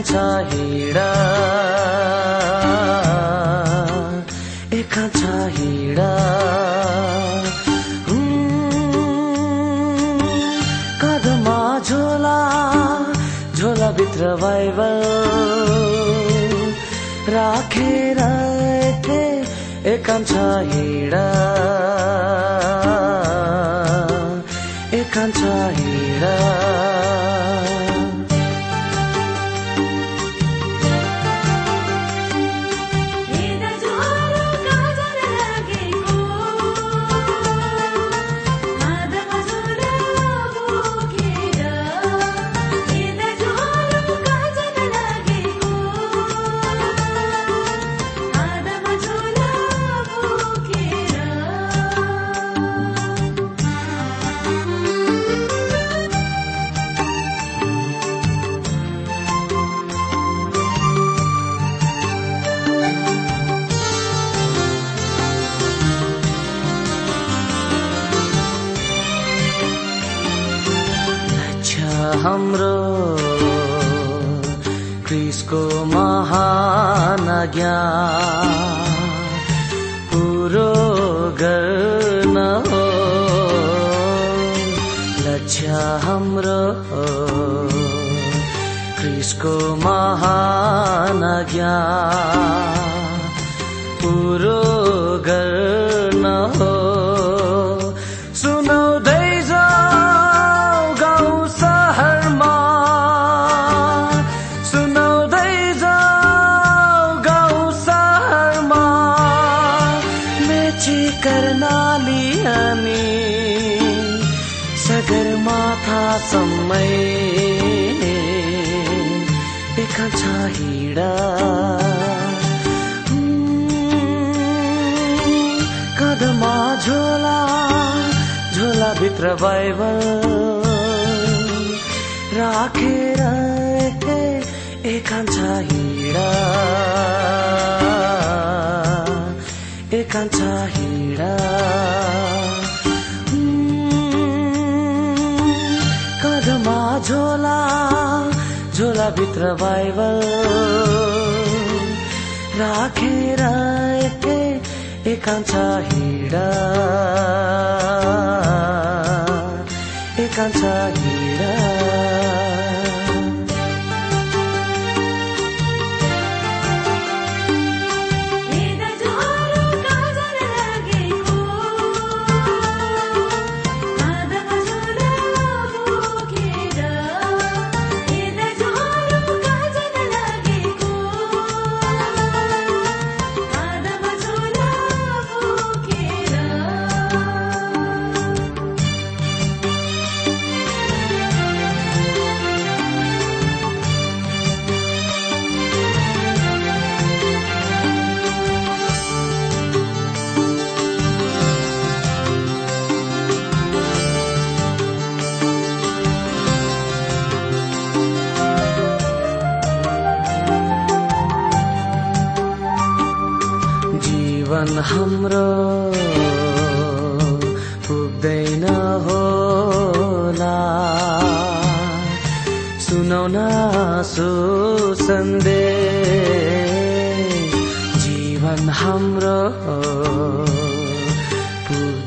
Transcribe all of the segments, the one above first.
एकान्छ हिँडा। एकान्छ हिँडा। कदमा झोला झोला भित्र बाइबल राखेर एकान्छ हिँडा। हाम्रो क्रिसको महान ज्ञान पुरो गर्न हो। लक्ष्य हाम्रो क्रिसको महान ज्ञान पुरो गर्न झोला झोला भित्र बाइबल राखेर एकान्छ हिँडा। एकान्छ हिँडा। कदमा झोला झोला भित्र बाइबल राखेर एकान्छ हिँडा एकान्छ हिँडा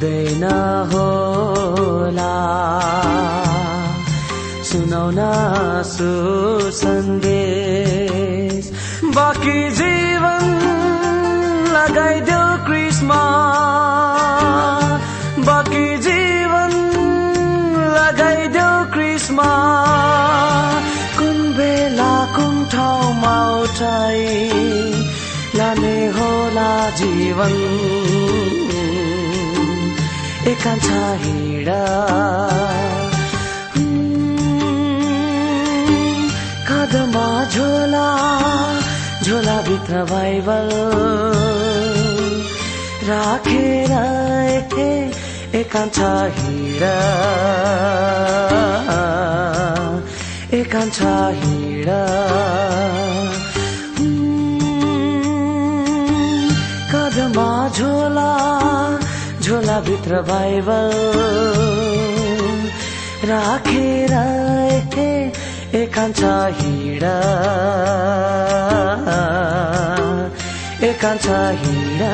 पुग्दैन होला। सुनाउन सन्देश। बाँकी जीवन लगाइदेऊ क्रिस्मा। बाँकी जीवन लगाइदेऊ क्रिस्मा। कुन बेला कुन ठाउँमा उठाइ लाने होला जीवन। एकान्छ हिँडा कदमा झोला झोला भित्र बाइबल। राखेर एके एकान्छ हिँडा एकान्छ हिँडा कदमा झोला भित्र बाइबल राखेर एके एकान्छ हिँडा। एकान्छ हिँडा।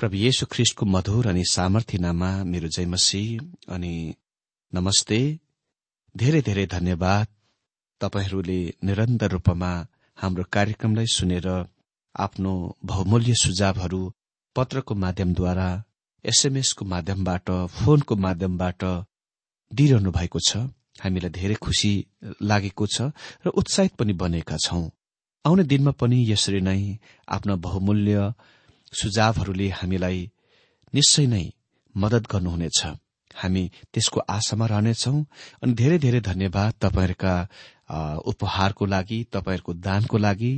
प्रभु येशु ख्रिस्टको मधुर अनि सामर्थ्य नाममा मेरो जयमसी अनि नमस्ते। धेरै धेरै धन्यवाद। तपाईँहरूले निरन्तर रूपमा हाम्रो कार्यक्रमलाई सुनेर आफ्नो बहुमूल्य सुझावहरू पत्रको माध्यमद्वारा एसएमएसको माध्यमबाट फोनको माध्यमबाट दिइरहनु भएको छ। हामीलाई धेरै खुसी लागेको छ र उत्साहित पनि बनेका छौं। आउने दिनमा पनि यसरी नै आफ्ना बहुमूल्य सुझावहरूले हामीलाई निश्चय नै मदत गर्नुहुनेछ। हामी त्यसको आशामा रहनेछौ अनि धेरै धेरै धन्यवाद तपाईँहरूका उपहारको लागि तपाईँहरूको दानको लागि।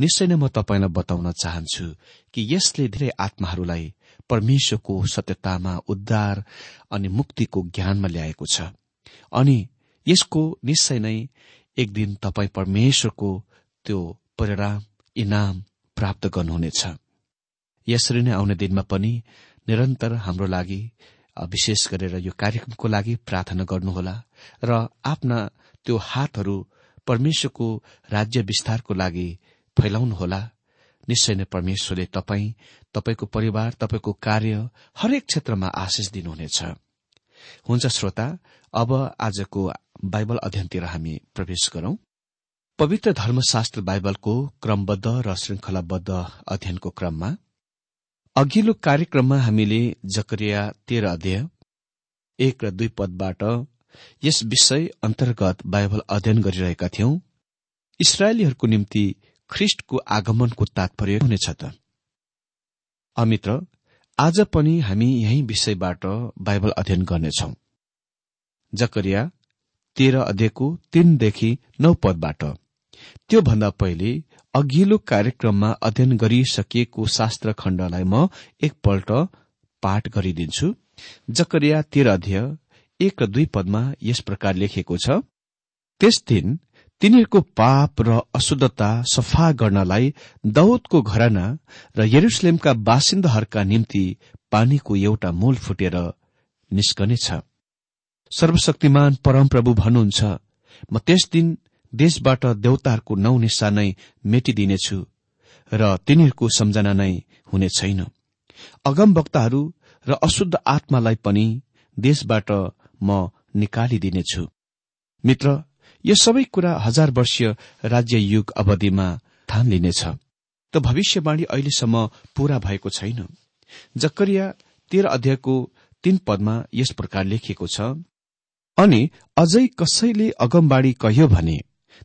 निश्चय नै म तपाईँलाई बताउन चाहन्छु कि यसले धेरै आत्माहरूलाई परमेश्वरको सत्यतामा उद्धार अनि मुक्तिको ज्ञानमा ल्याएको छ। अनि यसको निश्चय नै एक दिन तपाईँ परमेश्वरको त्यो परिणाम इनाम प्राप्त गर्नुहुनेछ। यसरी नै आउने दिनमा पनि निरन्तर हाम्रो लागि विशेष गरेर यो कार्यक्रमको लागि प्रार्थना गर्नुहोला र आफ्ना त्यो हातहरू परमेश्वरको राज्य विस्तारको लागि फैलाउनुहोला। निश्चय नै परमेश्वरले तपाईँ तपाईँको परिवार तपाईँको कार्य हरेक क्षेत्रमा आशिष दिनुहुनेछ। हुन्छ श्रोता अब आजको बाइबल अध्ययनतिर हामी प्रवेश गरौं। पवित्र धर्मशास्त्र बाइबलको क्रमबद्ध र श्रृंखलाबद्ध अध्ययनको क्रममा अघिल्लो कार्यक्रममा हामीले जकरिया तेह्र अध्यय एक र दुई पदबाट यस विषय अन्तर्गत बाइबल अध्ययन गरिरहेका थियौं। इसरायलीहरूको निम्ति ख्रिष्टको आगमनको तात्पर्य हुनेछ त। अमित्र आज पनि हामी यही विषयबाट बाइबल अध्ययन गर्नेछौ। जकरिया तेह्र अध्ययको तीनदेखि नौ पदबाट। त्योभन्दा पहिले अघिल्लो कार्यक्रममा अध्ययन गरिसकिएको शास्त्र खण्डलाई म एकपल्ट पाठ गरिदिन्छु। जकरिया तेह्र अध्यय एक र दुई पदमा यस प्रकार लेखिएको छ त्यस दिन तिनीहरूको पाप र अशुद्धता सफा गर्नलाई दाउदको घराना र यरुसलेमका बासिन्दाहरूका निम्ति पानीको एउटा मूल फुटेर निस्कनेछ। सर्वशक्तिमान परमप्रभु भन्नुहुन्छ म त्यस दिन देशबाट देवताहरूको नौ निशा नै मेटिदिनेछु र तिनीहरूको सम्झना नै हुने छैन। अगम वक्ताहरू र अशुद्ध आत्मालाई पनि देशबाट म निकालिदिनेछु। मित्र यो सबै कुरा हजार वर्षीय राज्य युग अवधिमा थान लिनेछ त भविष्यवाणी अहिलेसम्म पूरा भएको छैन। जकरिया तेह्र अध्यायको तीन पदमा यस प्रकार लेखिएको छ अनि अझै कसैले अगमबाड़ी कह्यो भने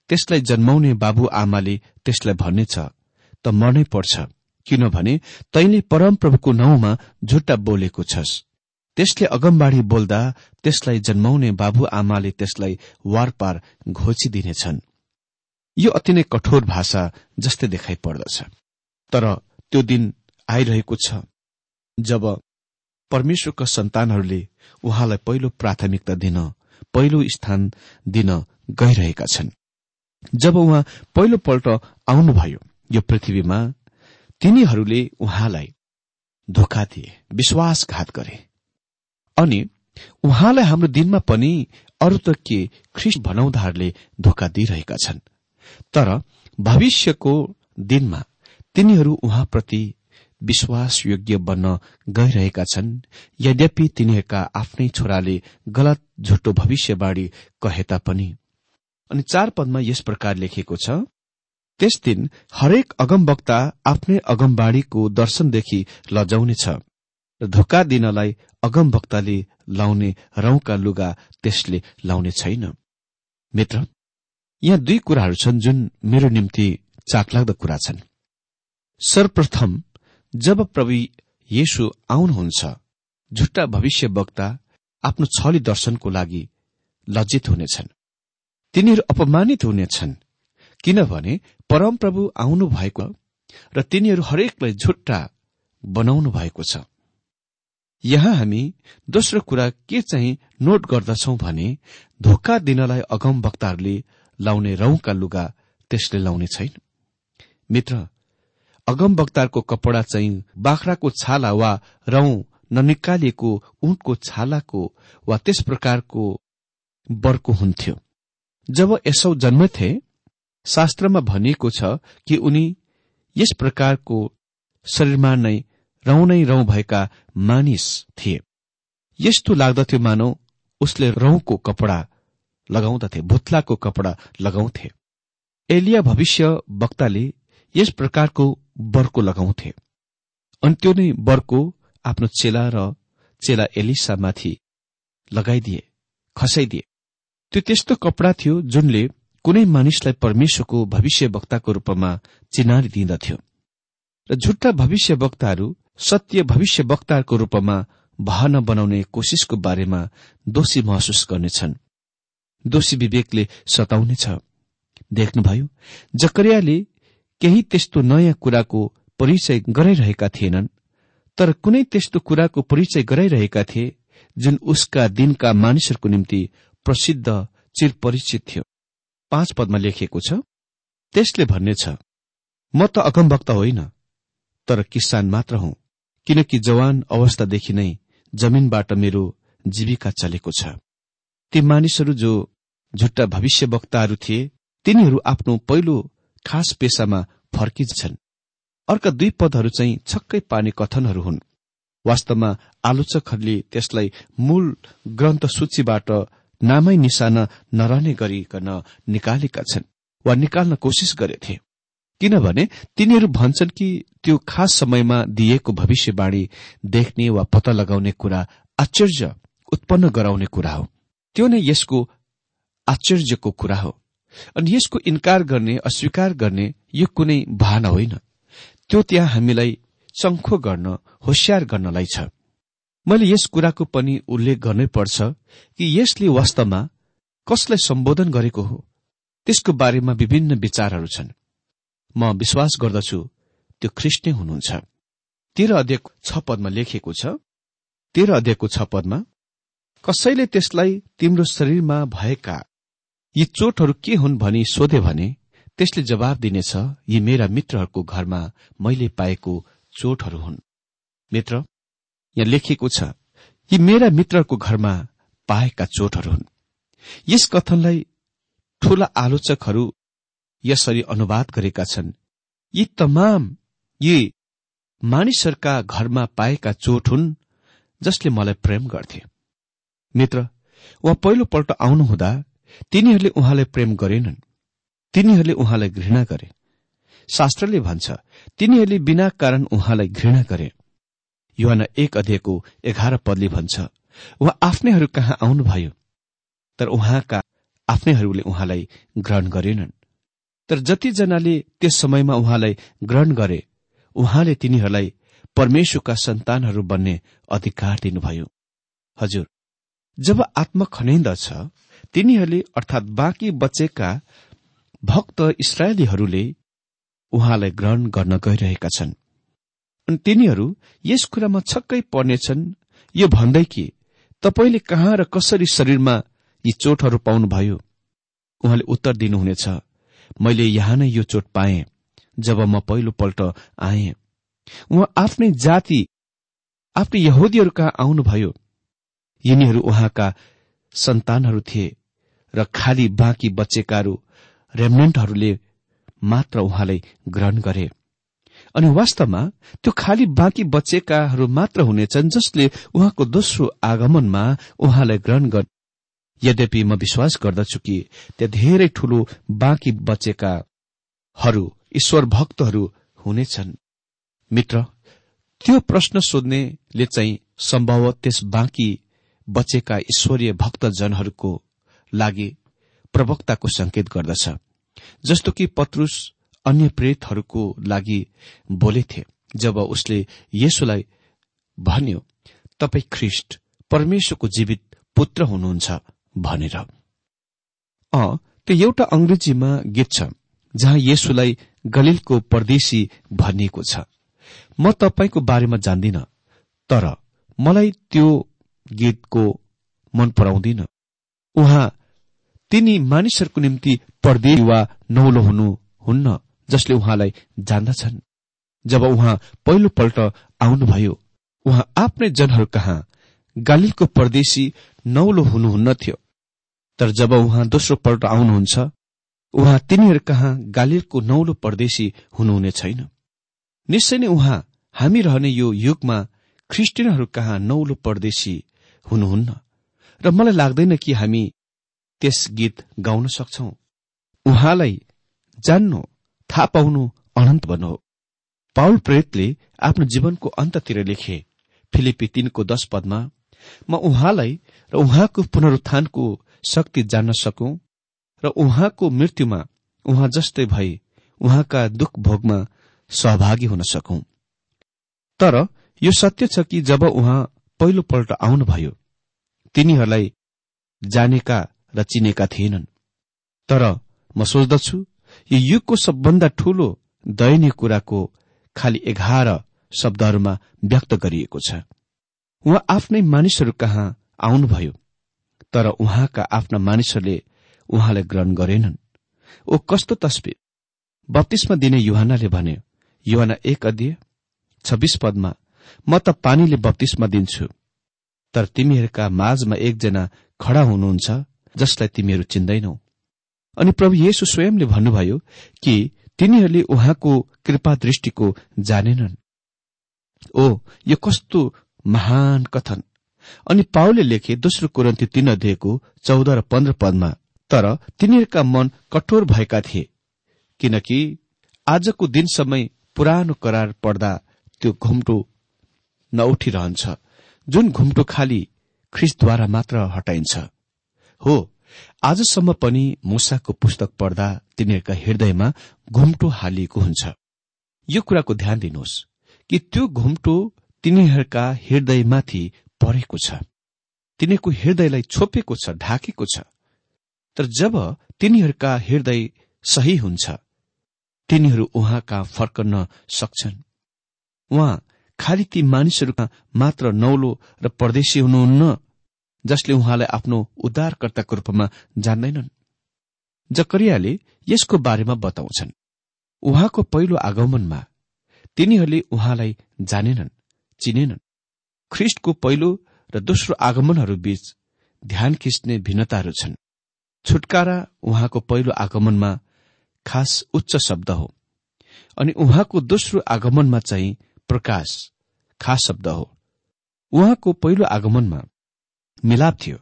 त्यसलाई जन्माउने बाबु आमाले त्यसलाई भन्नेछ त मर्नै पर्छ किनभने तैले परमप्रभुको नाउँमा झुट्टा बोलेको छस्। त्यसले अगमबाड़ी बोल्दा त्यसलाई जन्माउने बाबु आमाले त्यसलाई वारपार घोचिदिनेछन्। यो अति नै कठोर भाषा जस्तै देखाइ पर्दछ। तर त्यो दिन आइरहेको छ जब परमेश्वरका सन्तानहरूले उहाँलाई पहिलो प्राथमिकता दिन पहिलो स्थान दिन गइरहेका छन्। जब उहाँ पहिलोपल्ट आउनुभयो यो पृथ्वीमा तिनीहरूले उहाँलाई धोका दिए विश्वासघात गरे। अनि उहाँलाई हाम्रो दिनमा पनि अरू त के ख्रिस्ट भनाउँदाहरूले धोका दिइरहेका छन्। तर भविष्यको दिनमा तिनीहरू उहाँप्रति विश्वासयोग्य बन्न गइरहेका छन् यद्यपि तिनीहरूका आफ्नै छोराले गलत झुटो भविष्यवाणी कहे तापनि अनि चार पदमा यस प्रकार लेखिएको छ त्यस दिन हरेक अगमवक्ता आफ्नै अगमबाड़ीको दर्शनदेखि लजाउनेछ र धोका दिनलाई अगमभक्तले लाउने रौका लुगा त्यसले लाउने छैन। मित्र यहाँ दुई कुराहरू छन् जुन मेरो निम्ति चाकलाग्दो कुरा छन्। सर्वप्रथम जब प्रभु येशु आउनुहुन्छ झुट्टा भविष्य वक्ता आफ्नो छली दर्शनको लागि लज्जित हुनेछन्। तिनीहरू अपमानित हुनेछन् किनभने परमप्रभु आउनु भएको र तिनीहरू हरेकलाई झुट्टा बनाउनु भएको छ। यहाँ हामी दोस्रो कुरा के चाहिँ नोट गर्दछौ भने धोका दिनलाई अगम वक्ताहरूले लाउने रौका लुगा त्यसले लाउने छैन। मित्र अगम वक्ताहरूको कपडा चाहिँ बाख्राको छाला वा रौं ननिकालिएको ऊँटको छालाको वा त्यस प्रकारको बर्को हुन्थ्यो। जब यसौ जन्मथे शास्त्रमा भनिएको छ कि उनी यस प्रकारको शरीरमा नै रौँ नै रौँ भएका मानिस थिए। यस्तो लाग्दथ्यो मानौ उसले रौँको कपडा लगाउँदथे भुत्लाको कपडा लगाउँथे। एलिया भविष्य वक्ताले यस प्रकारको बर्को लगाउँथे। अनि त्यो नै बर्को आफ्नो चेला र चेला एलिसामाथि लगाइदिए खसाइदिए। त्यो त्यस्तो कपडा थियो जुनले कुनै मानिसलाई परमेश्वरको भविष्य वक्ताको रूपमा चिनारी दिँदथ्यो र झुट्टा भविष्य वक्ताहरू सत्य भविष्य वक्ताहरूको रूपमा बहाना बनाउने कोशिशको बारेमा दोषी महसुस गर्नेछन्। दोषी विवेकले सताउनेछ। देख्नुभयो जकरियाले केही त्यस्तो नयाँ कुराको परिचय गराइरहेका थिएनन् तर कुनै त्यस्तो कुराको परिचय गराइरहेका थिए जुन उसका दिनका मानिसहरूको निम्ति प्रसिद्ध चिरपरिचित थियो। पाँच पदमा लेखिएको छ त्यसले भन्नेछ म त अगमभक्त होइन तर किसान मात्र हुँ किनकि जवान अवस्थादेखि नै जमिनबाट मेरो जीविका चलेको छ। ती मानिसहरू जो झुट्टा भविष्य वक्ताहरू थिए तिनीहरू आफ्नो पहिलो खास पेसामा फर्किन्छन्। अर्का दुई पदहरू चाहिँ छक्कै पार्ने कथनहरू हुन्। वास्तवमा आलोचकहरूले त्यसलाई मूल ग्रन्थ सूचीबाट नामै निशाना नरहने गरिकन निकालेका छन् वा निकाल्न कोसिस गरेथे। किनभने तिनीहरू भन्छन् कि त्यो खास समयमा दिएको भविष्यवाणी देख्ने वा पत्ता लगाउने कुरा आश्चर्य उत्पन्न गराउने कुरा हो। त्यो नै यसको आश्चर्यको कुरा हो। अनि यसको इन्कार गर्ने अस्वीकार गर्ने यो कुनै भावना होइन। त्यो त्यहाँ हामीलाई चङ्खो गर्न होसियार गर्नलाई छ। मैले यस कुराको पनि उल्लेख गर्नै पर्छ कि यसले वास्तवमा कसलाई सम्बोधन गरेको हो। त्यसको बारेमा विभिन्न विचारहरू छन्। म विश्वास गर्दछु त्यो ख्रिस्ट नै हुनुहुन्छ। तेह्र अध्ययको छ पदमा लेखिएको छ तेह्र अध्ययको छ पदमा कसैले त्यसलाई तिम्रो शरीरमा भएका यी चोटहरू के हुन् भनी सोधे भने त्यसले जवाब दिनेछ यी मेरा मित्रहरूको घरमा मैले पाएको चोटहरू हुन्। मित्र यहाँ लेखिएको छ यी मेरा मित्रहरूको घरमा पाएका चोटहरू हुन्। यस कथनलाई ठूला आलोचकहरू यसरी अनुवाद गरेका छन्। यी तमाम यी मानिसहरूका घरमा पाएका चोट हुन् जसले मलाई प्रेम गर्थे। मित्र उहाँ पहिलोपल्ट आउनुहुँदा तिनीहरूले उहाँलाई प्रेम गरेनन्। तिनीहरूले उहाँलाई घृणा गरे। शास्त्रले भन्छ तिनीहरूले बिना कारण उहाँलाई घृणा गरे। युवान एक अध्ययको एघार पदले भन्छ उहाँ आफ्नैहरू कहाँ आउनुभयो? तर उहाँका आफ्नैहरूले उहाँलाई ग्रहण गरेनन्। तर जतिजनाले त्यस समयमा उहाँलाई ग्रहण गरे उहाँले तिनीहरूलाई परमेश्वरका सन्तानहरू बन्ने अधिकार दिनुभयो। हजुर जब आत्मा खनेन्दछ तिनीहरूले अर्थात् बाँकी बचेका भक्त इसरायलीहरूले उहाँलाई ग्रहण गर्न गइरहेका छन्। अनि तिनीहरू यस कुरामा छक्कै पर्नेछन् यो भन्दै कि तपाईँले कहाँ र कसरी शरीरमा यी चोटहरू पाउनुभयो? उहाँले उत्तर दिनुहुनेछ मैले यहाँ नै यो चोट पाएँ जब म पहिलोपल्ट आएँ। उहाँ आफ्नै जाति आफ्नै यहुदीहरू कहाँ आउनुभयो? यिनीहरू उहाँका सन्तानहरू थिए र खाली बाँकी बचेकाहरू रेमनेन्टहरूले मात्र उहाँलाई ग्रहण गरे। अनि वास्तवमा त्यो खाली बाँकी बचेकाहरू मात्र हुनेछन् जसले उहाँको दोस्रो आगमनमा उहाँलाई ग्रहण गर यद्यपि म विश्वास गर्दछु कि त्यहाँ धेरै ठूलो बाँकी बचेकाहरू ईश्वर भक्तहरू हुनेछन्। मित्र त्यो प्रश्न सोध्नेले चाहिँ सम्भव त्यस बाँकी बचेका ईश्वरीय भक्तजनहरूको लागि प्रवक्ताको संकेत गर्दछ। जस्तो कि पत्रुस अन्य प्रेतहरूको लागि बोलेथे। जब उसले येशुलाई भन्यो तपाईँ ख्रिष्ट परमेश्वरको जीवित पुत्र हुनुहुन्छ भनेर। अ त्यो एउटा अंग्रेजीमा गीत छ जहाँ येशुलाई गलिलको परदेशी भनिएको छ। म तपाईँको बारेमा जान्दिन तर मलाई त्यो गीतको मन पराउँदिन। उहाँ तिनी मानिसहरूको निम्ति परदेश वा नौलो हुनुहुन्न जसले उहाँलाई जान्दछन्। जब उहाँ पहिलोपल्ट आउनुभयो उहाँ आफ्नै जनहरू कहाँ? गालिलको परदेशी नौलो हुनुहुन्न थियो। तर जब उहाँ दोस्रो पल्ट आउनुहुन्छ उहाँ तिनीहरू कहाँ गालिलको नौलो परदेशी हुनुहुने छैन। निश्चय नै उहाँ हामी रहने यो युगमा ख्रिस्टियनहरू कहाँ नौलो परदेशी हुनुहुन्न? र मलाई लाग्दैन कि हामी त्यस गीत गाउन सक्छौ। उहाँलाई जान्नु थाहा पाउनु अनन्त बनो पाउल प्रेतले आफ्नो जीवनको अन्ततिर लेखे फिलिपी तीनको दश पदमा म उहाँलाई र उहाँको पुनरुत्थानको शक्ति जान्न सकौं र उहाँको मृत्युमा उहाँ जस्तै भई उहाँका दुख भोगमा सहभागी हुन सकौं। तर यो सत्य छ कि जब उहाँ पहिलोपल्ट आउनुभयो तिनीहरूलाई जानेका र चिनेका थिएनन्। तर म सोच्दछु यो युगको सबभन्दा ठूलो दयनीय कुराको खालि एघार शब्दहरूमा व्यक्त गरिएको छ। उहाँ आफ्नै मानिसहरू कहाँ आउनुभयो? तर उहाँका आफ्ना मानिसहरूले उहाँलाई ग्रहण गरेनन्। ओ कस्तो तस्विर बत्तीसमा दिने युहानले भने युहान एक अध्यय छब्बीस पदमा म त पानीले बत्तीसमा दिन्छु। तर तिमीहरूका माझमा एकजना खड़ा हुनुहुन्छ जसलाई तिमीहरू चिन्दैनौ। अनि प्रभु येशु स्वयंले भन्नुभयो कि तिनीहरूले उहाँको कृपा दृष्टिको जानेनन्। ओ यो कस्तो महान कथन। अनि पाउले लेखे दोस्रो कुरन्ती तीन अध्ययको चौध र पन्ध्र पदमा तर तिनीहरूका मन कठोर भएका थिए किनकि आजको दिनसम्म पुरानो करार पढ्दा त्यो घुम्टो नउठिरहन्छ जुन घुम्टो खाली ख्रिसद्वारा मात्र हटाइन्छ। हो आजसम्म पनि मुसाको पुस्तक पढ्दा तिनीहरूका हृदयमा घुम्टो हालिएको हुन्छ। यो कुराको ध्यान दिनुहोस् कि त्यो घुम्टो तिनीहरूका हृदयमाथि परेको छ। तिनीहरूको हृदयलाई छोपेको छ ढाकेको छ। तर जब तिनीहरूका हृदय सही हुन्छ तिनीहरू उहाँका फर्कन सक्छन्। उहाँ खालि ती मानिसहरूका मात्र नौलो र परदेशी हुनुहुन्न। जसले उहाँलाई आफ्नो उद्धारकर्ताको रूपमा जान्दैनन्। जकरियाले यसको बारेमा बताउँछन्। उहाँको पहिलो आगमनमा तिनीहरूले उहाँलाई जानेनन् चिनेनन्। ख्रिष्टको पहिलो र दोस्रो आगमनहरू बीच ध्यान खिच्ने भिन्नताहरू छन्। छुटकारा उहाँको पहिलो आगमनमा खास उच्च शब्द हो अनि उहाँको दोस्रो आगमनमा चाहिँ प्रकाश खास शब्द हो। उहाँको पहिलो आगमनमा मिलाप थियो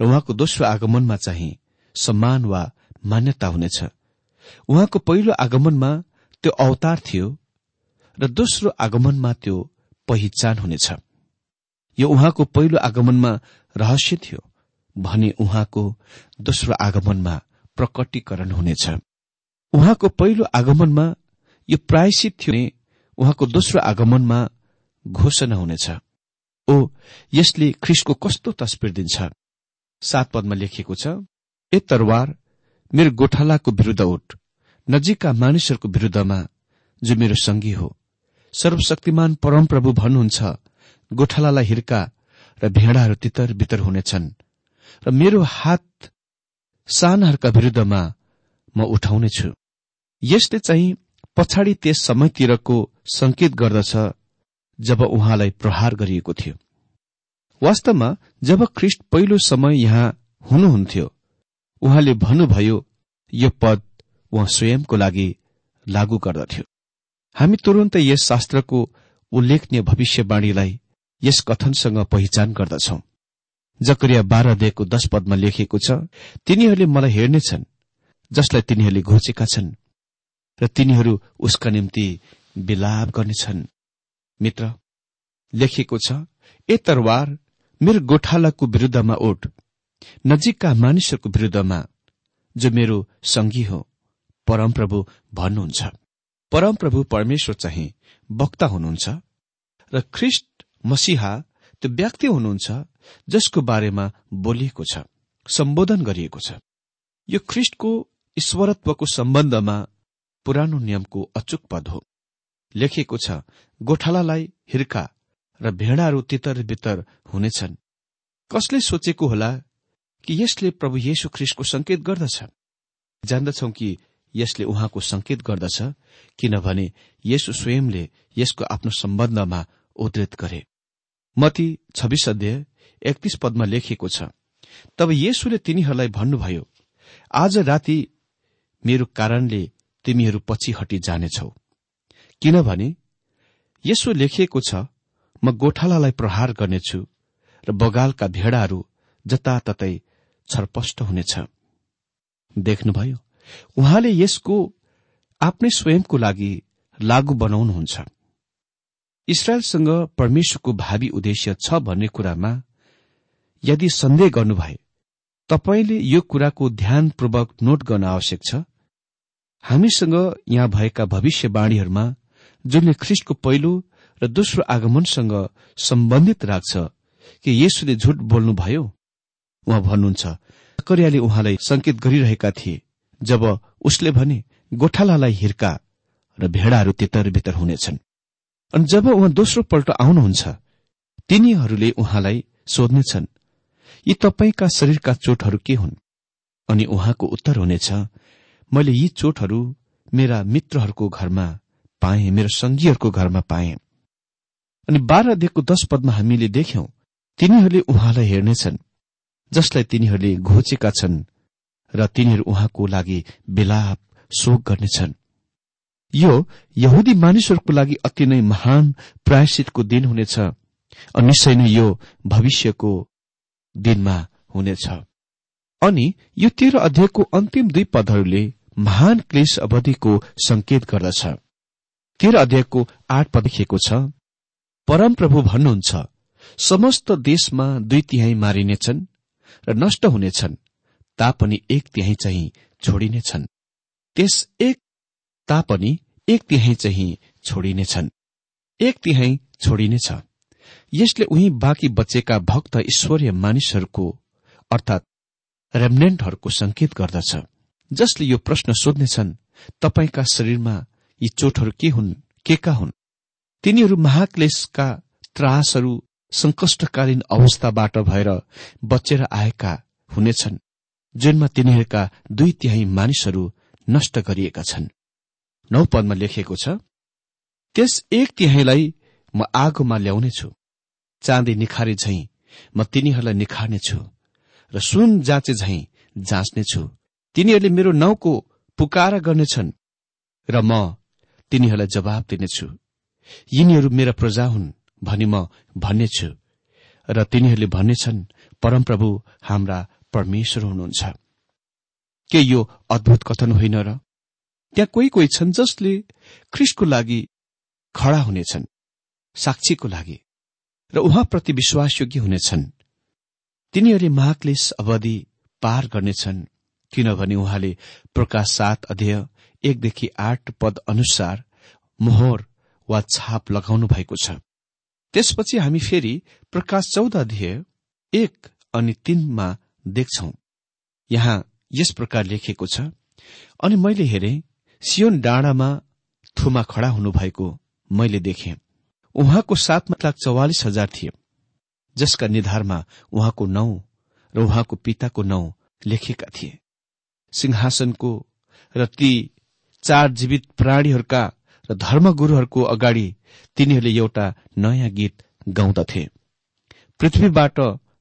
र उहाँको दोस्रो आगमनमा चाहिँ सम्मान वा मान्यता हुनेछ। उहाँको पहिलो आगमनमा त्यो अवतार थियो र दोस्रो आगमनमा त्यो पहिचान हुनेछ। यो उहाँको पहिलो आगमनमा रहस्य थियो भने उहाँको दोस्रो आगमनमा प्रकटीकरण हुनेछ। उहाँको पहिलो आगमनमा यो प्रायश्चित थियो भने उहाँको दोस्रो आगमनमा घोषणा हुनेछ। ओ यसले ख्रिसको कस्तो तस्विर दिन्छ? सात पदमा लेखिएको छ ए तरवार मेरो गोठालाको विरूद्ध उठ। नजिकका मानिसहरूको विरूद्धमा जो मेरो संगी हो। सर्वशक्तिमान परमप्रभु भन्नुहुन्छ गोठालालाई हिर्का र भेडाहरू तितर बितर हुनेछन्। र मेरो हात सानहरूका विरूद्धमा म उठाउनेछु। यसले चाहिँ पछाडि त्यस समयतिरको संकेत गर्दछ जब उहाँलाई प्रहार गरिएको थियो। वास्तवमा जब ख्रिष्ट पहिलो समय यहाँ हुनुहुन्थ्यो उहाँले भन्नुभयो यो पद उहाँ स्वयंको लागि लागू गर्दथ्यो। हामी तुरन्तै यस शास्त्रको उल्लेखनीय भविष्यवाणीलाई यस कथनसँग पहिचान गर्दछौ। जकरिया बाह्र दिएको दश पदमा लेखिएको छ तिनीहरूले मलाई हेर्नेछन् जसलाई तिनीहरूले घोचेका छन् र तिनीहरू उसका निम्ति विलाप गर्नेछन्। मित्र लेखिएको छ ए तरवार मेरो गोठालाको विरूद्धमा उठ नजिकका मानिसहरूको विरूद्धमा जो मेरो संगी हो। परमप्रभु भन्नुहुन्छ। परमप्रभु परमेश्वर चाहिँ वक्ता हुनुहुन्छ र ख्रिस्ट मसिहा त्यो व्यक्ति हुनुहुन्छ जसको बारेमा बोलिएको छ सम्बोधन गरिएको छ। यो ख्रिस्टको ईश्वरत्वको सम्बन्धमा पुरानो नियमको अचुक पद हो। लेखिएको छ गोठालालाई हिर्का र भेडाहरू तितर बितर हुनेछन्। कसले सोचेको होला कि यसले प्रभु येशु ख्रिस्टको संकेत गर्दछ? जान्दछौ कि यसले उहाँको संकेत गर्दछ किनभने यसो स्वयंले यसको आफ्नो सम्बन्धमा उद्धृत गरे। मती छब्बीस अध्यय एकतीस पदमा लेखिएको छ तब येशुले तिनीहरूलाई भन्नुभयो आज राति मेरो कारणले तिमीहरू पछि हटी जानेछौ। किनभने यसो लेखिएको छ म गोठालालाई प्रहार गर्नेछु र बगालका भेडाहरू जताततै छरपष्ट हुनेछ। देख्नुभयो उहाँले यसको आफ्नै स्वयंको लागि लागू बनाउनुहुन्छ। इसरायलसँग परमेश्वरको भावी उद्देश्य छ भन्ने कुरामा यदि सन्देह गर्नुभए तपाईँले यो कुराको ध्यानपूर्वक नोट गर्न आवश्यक छ। हामीसँग यहाँ भएका भविष्यवाणीहरूमा जुनले ख्रिस्टको पहिलो र दोस्रो आगमनसँग सम्बन्धित राख्छ कि यसुले झुट बोल्नुभयो? उहाँ भन्नुहुन्छ करियाले उहाँलाई संकेत गरिरहेका थिए जब उसले भने गोठालालाई हिर्का र भेडाहरू तितर बितर हुनेछन्। अनि जब उहाँ दोस्रो पल्ट आउनुहुन्छ तिनीहरूले उहाँलाई सोध्नेछन् यी तपाईँका शरीरका चोटहरू के हुन्? अनि उहाँको उत्तर हुनेछ मैले यी चोटहरू मेरा मित्रहरूको घरमा पाएँ मेरो संघीहरूको घरमा पाएँ। अनि बाह्र दिएको दश पदमा हामीले देख्यौं तिनीहरूले उहाँलाई हेर्नेछन् जसलाई तिनीहरूले घोचेका छन् र तिनीहरू उहाँको लागि बेलाप शोक गर्नेछन्। यो यहुदी मानिसहरूको लागि अति नै महान प्रायश्चितको दिन हुनेछ निश्चय नै यो भविष्यको दिनमा हुनेछ। अनि यो तेह्र अध्यायको अन्तिम दुई पदहरूले महान क्लेश अवधिको संकेत गर्दछ। तेह्र अध्यायको आठ पद लेखिएको छ परमप्रभु भन्नुहुन्छ समस्त देशमा दुई तिहाई मारिनेछन् र नष्ट हुनेछन् तापनि एक तिहाई चाहिँ छोडिनेछन्। त्यस एक तापनि एक तिहाई चाहिँ छोडिनेछन्। एक तिहाई छोडिनेछ। यसले उही बाँकी बचेका भक्त ईश्वरीय मानिसहरूको अर्थात रेमनेन्टहरूको संकेत गर्दछ। जसले यो प्रश्न सोध्नेछन् तपाईँका शरीरमा यी चोटहरू के हुन् के का हुन्? तिनीहरू महाक्लेशका त्रासहरू संकष्टकालीन अवस्थाबाट भएर बचेर आएका हुनेछन् जुनमा तिनीहरूका दुई तिहाई मानिसहरू नष्ट गरिएका छन्। नौ पदमा लेखिएको छ त्यस एक तिहाईलाई म आगोमा ल्याउनेछु चाँदी निखारे झै म तिनीहरूलाई निखार्नेछु र सुन जाँचे झै जाँच्नेछु। तिनीहरूले मेरो नाउँको पुकार गर्नेछन् र म तिनीहरूलाई जवाब दिनेछु। यिनीहरू मेरा प्रजा हुन् भनी म भन्नेछु र तिनीहरूले भन्नेछन् परमप्रभु हाम्रा परमेश्वर हुनुहुन्छ। के यो अद्भुत कथन होइन र? त्यहाँ कोही कोही छन् जसले ख्रिस्टको लागि खड़ा हुनेछन् साक्षीको लागि र उहाँप्रति विश्वासयोग्य हुनेछन्। तिनीहरूले महाक्लेश अवधि पार गर्नेछन् किनभने उहाँले प्रकाश सात अध्यय एकदेखि आठ पद अनुसार मोहर वा छाप लगाउनु भएको छ। त्यसपछि हामी फेरि प्रकाश चौध अध्यय एक अनि तीनमा देख्छौ। यहाँ यस प्रकार लेखिएको छ अनि मैले हेरे सियोन डाँडामा थुमा खड़ा हुनुभएको मैले देखेँ। उहाँको सातमा लाख चौवालिस हजार थिए जसका निधारमा उहाँको नौ र उहाँको पिताको नौ लेखेका थिए। सिंहासनको र ती चार जीवित प्राणीहरूका र धर्मगुरूहरूको अगाडि तिनीहरूले एउटा नयाँ गीत गाउँदथे। पृथ्वीबाट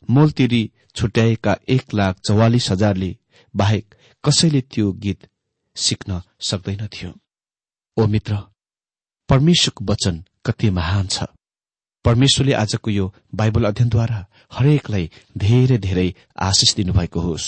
मोलतिरी छुट्याएका एक लाख चौवालिस हजारले बाहेक कसैले त्यो गीत सिक्न सक्दैनथ्यो ओ मित्र परमेश्वरको वचन कति महान छ। परमेश्वरले आजको यो बाइबल अध्ययनद्वारा हरेकलाई धेरै धेरै आशिष दिनुभएको होस्।